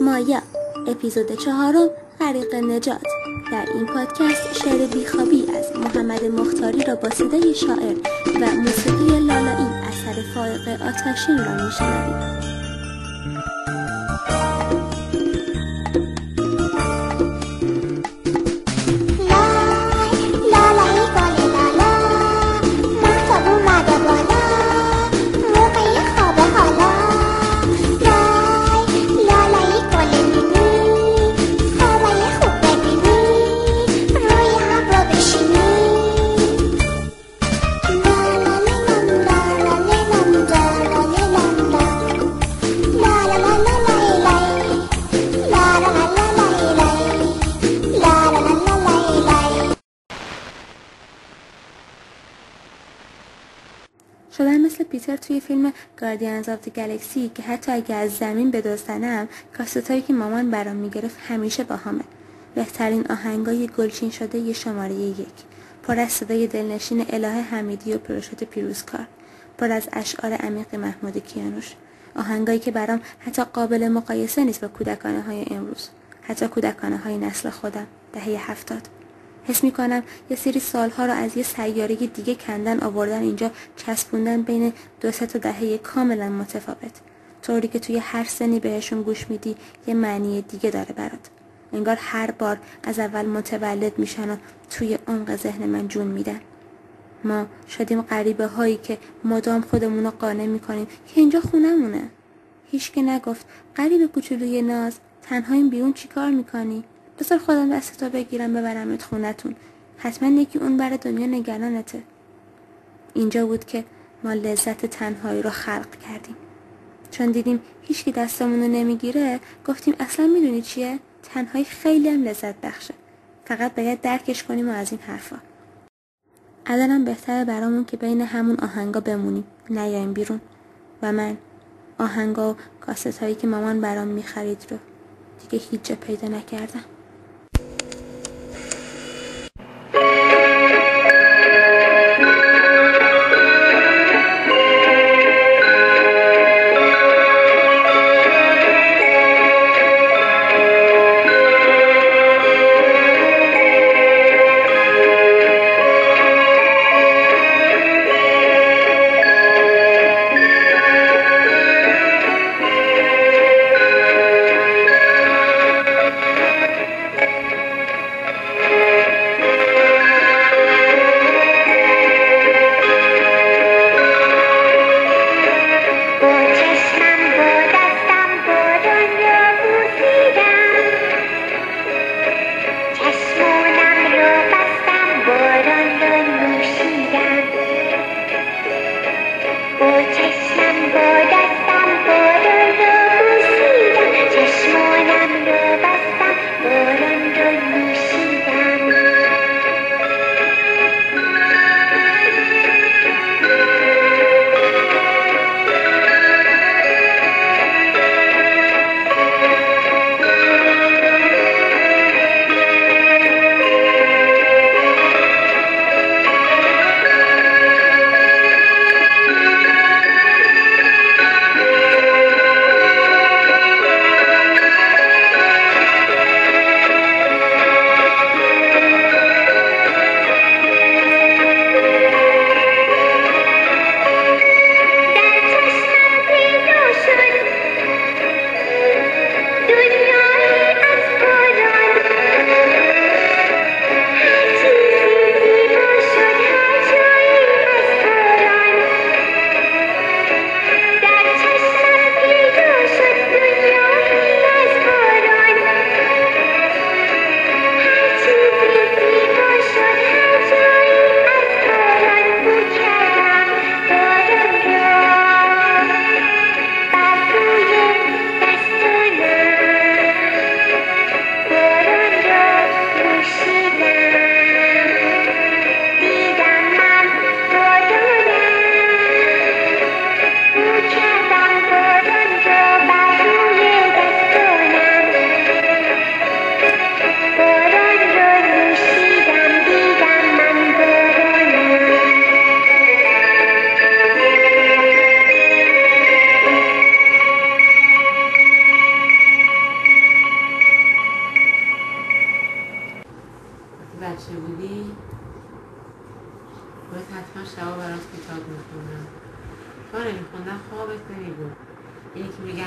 مایا اپیزود چهارم غریق نجات در این پادکست شعر بیخوابی از محمد مختاری را با صدای شاعر و موسیقی لالایی اثر فائق آتشین را میشنوید پیتر توی فیلم گاردینز آف دی گلکسی که حتی اگه از زمین بدوستنم کاستایی که مامان برام میگرفت همیشه با همه. بهترین آهنگای گلچین شده یه شماره یک. پر از صدای دلنشین اله حمیدی و پروشت پیروزکار. پر از اشعار عمیق محمود کیانوش. آهنگایی که برام حتی قابل مقایسه نیست با کودکانه های امروز. حتی کودکانه های نسل خودم. دهه هفتاد. حس میکنم یه سری سالها رو از یه سیاره دیگه کندن آوردن اینجا چسبوندن بین دو سه تا دهه کاملا متفاوت. طوری که توی هر سنی بهشون گوش میدی یه معنی دیگه داره برات. انگار هر بار از اول متولد میشن و توی عمق ذهن من جون میدن. ما شدیم غریبه هایی که مدام خودمون رو قانع میکنیم که اینجا خونمونه. هیچ که نگفت غریب کوچولوی ناز تنها این بیرون چیکار میکنی؟ بذار خودم دستتو بگیرم ببرمت خونتون. حتما یکی اون بر دنیا نگرانته اینجا بود که ما لذت تنهایی رو خلق کردیم. چون دیدیم هیچ کی دستمون رو نمیگیره گفتیم اصلا میدونی چیه؟ تنهایی خیلی هم لذت بخشه. فقط باید درکش کنیم و از این حرفا. الانم بهتره برامون که بین همون آهنگا بمونیم. نیایم بیرون. و من آهنگا و کاست هایی که مامان برام میخرید رو دیگه هیچ جا پیدا نکردم.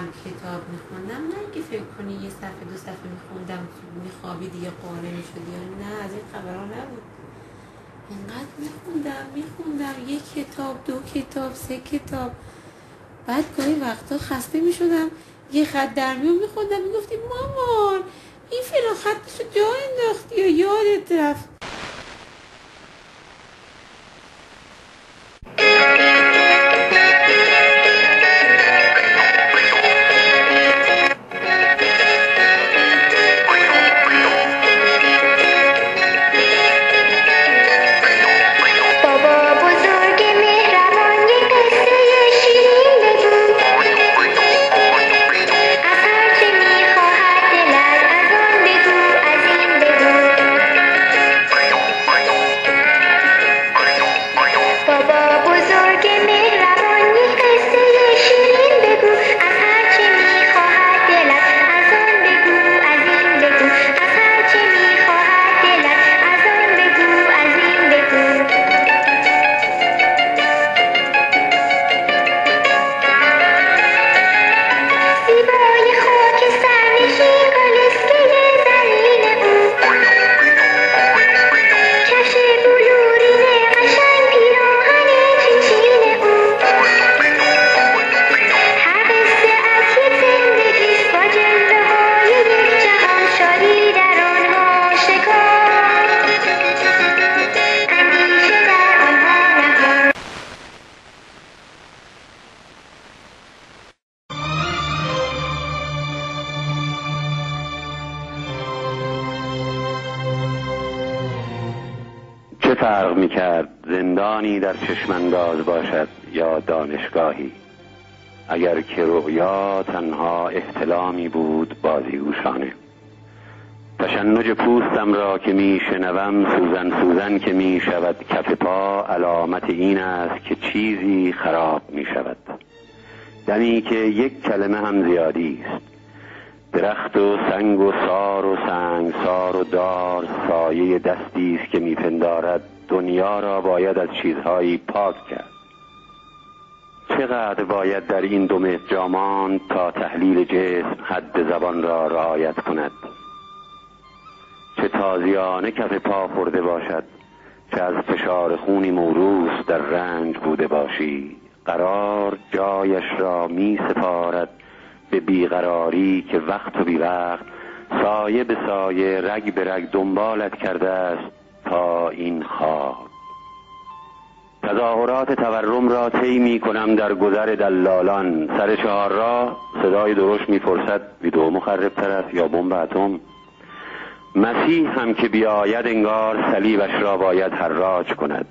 میرم کتاب میخوندم نه که فکر کنی یه صفحه دو صفحه میخوندم میخوابید یا قانه میشد یا نه از این خبرها نبود اینقدر میخوندم میخوندم یک کتاب دو کتاب سه کتاب بعد گاهی وقتا خسته میشدم یه خط در میون میخوندم میگفتی مامان این فلان خط رو جا انداختی یا یادت رفت کرد زندانی در چشمانداز باشد یا دانشگاهی. اگر که رؤیا تنها احتلامی بود بازیگوشانه تشنج پوستم را که می شنوم سوزن سوزن که می شود کف پا علامت این است که چیزی خراب می شود. دمی که یک کلمه هم زیادی است. درخت و سنگ و سار و سنگ سار و دار سایه دستی است که میپندارد دنیا را باید از چیزهایی پاک کرد. چقدر باید در این دو متر جامان تا تحلیل جسم حد زبان را رعایت کند؟ چه تازیانه کف پا خورده باشد چه از فشار خونی موروث در رنج بوده باشی. قرار جایش را می سپارد به بیقراری که وقت و بی وقت سایه به سایه رگ به رگ دنبالت کرده است. تا این خاک تظاهرات تورم را طی می کنم در گذر دلالان. سر چهار را صدای درشت می پرسد ویدو مخرب تر است یا بمب اتم. مسیح هم که بیاید انگار صلیبش را باید حراج کند.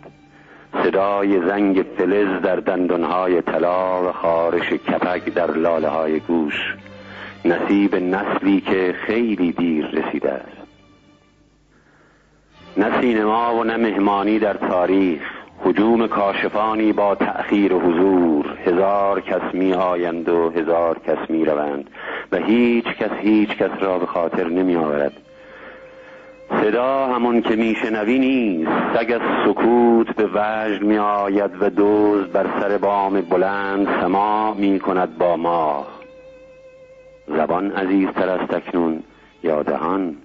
صدای زنگ فلز در دندانهای طلا و خارش کپک در لاله های گوش. نصیب نسلی که خیلی دیر رسیده است. نه سینما و نه مهمانی در تاریخ. حجوم کاشفانی با تأخیر و حضور. هزار کس می آیند و هزار کس می روند و هیچ کس هیچ کس را به خاطر نمی آورد. صدا همون که می شنوی نیست. سگ از سکوت به وجد می آید و دوز بر سر بام بلند سما می کند با ماه. زبان عزیزتر از تکنون یا دهان.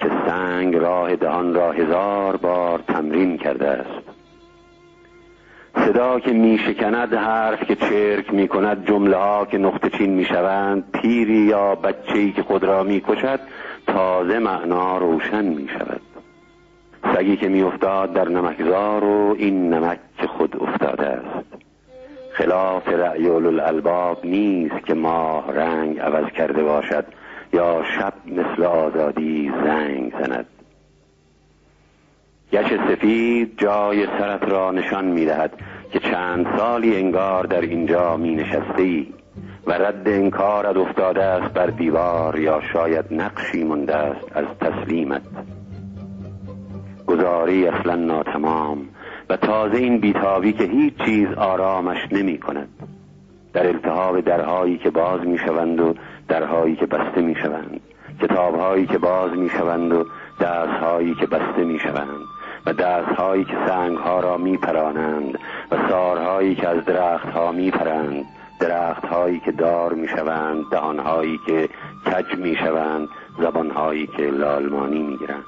که سنگ راه دهان را هزار بار تمرین کرده است صدا که می شکند حرف که چرک می کند جمله ها که نقطه چین می شوند پیری یا بچه‌ای که خود را می کشد تازه معنا روشن می شود سگی که می افتاد در نمکزار و این نمک که خود افتاده است خلاف رأی الالباب نیست که ماه رنگ عوض کرده باشد یا شب مثل آزادی زنگ زند گش سفید جای سرت را نشان می دهد که چند سالی انگار در اینجا می نشسته ای و رد انکارت افتاده است بر دیوار یا شاید نقشی مونده است از تسلیمت گذاری اصلا ناتمام و تازه این بیتابی که هیچ چیز آرامش نمی کند در التهاب درهایی که باز می شوند و درهایی که بسته می شوند کتابهایی که باز می شوند و درسهایی که بسته می شوند و درسهایی که سنگها را می پرانند و سارهایی که از درختها می پرند درختهایی که دار می شوند دهانهایی که کج می شوند زبانهایی که لالمانی می گیرند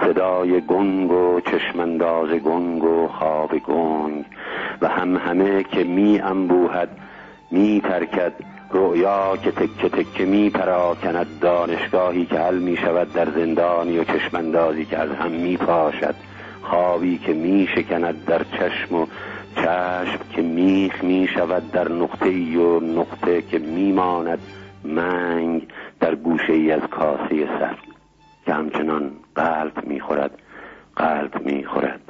صدای گنگ و چشمنداز گنگ و خواب گنگ و هم همه که می انبوهد می ترکد رؤیا که تکه تکه می پراکند دانشگاهی که حل می شود در زندانی و چشمندازی که از هم می پاشد. خوابی که می شکند در چشم و چشم که میخ می شود در نقطه ای و نقطه که می ماند منگ در گوشه ای از کاسه سر. که همچنان قلب می خورد. قلب می خورد.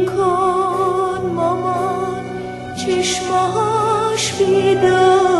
میکن مامان چشماش بیدار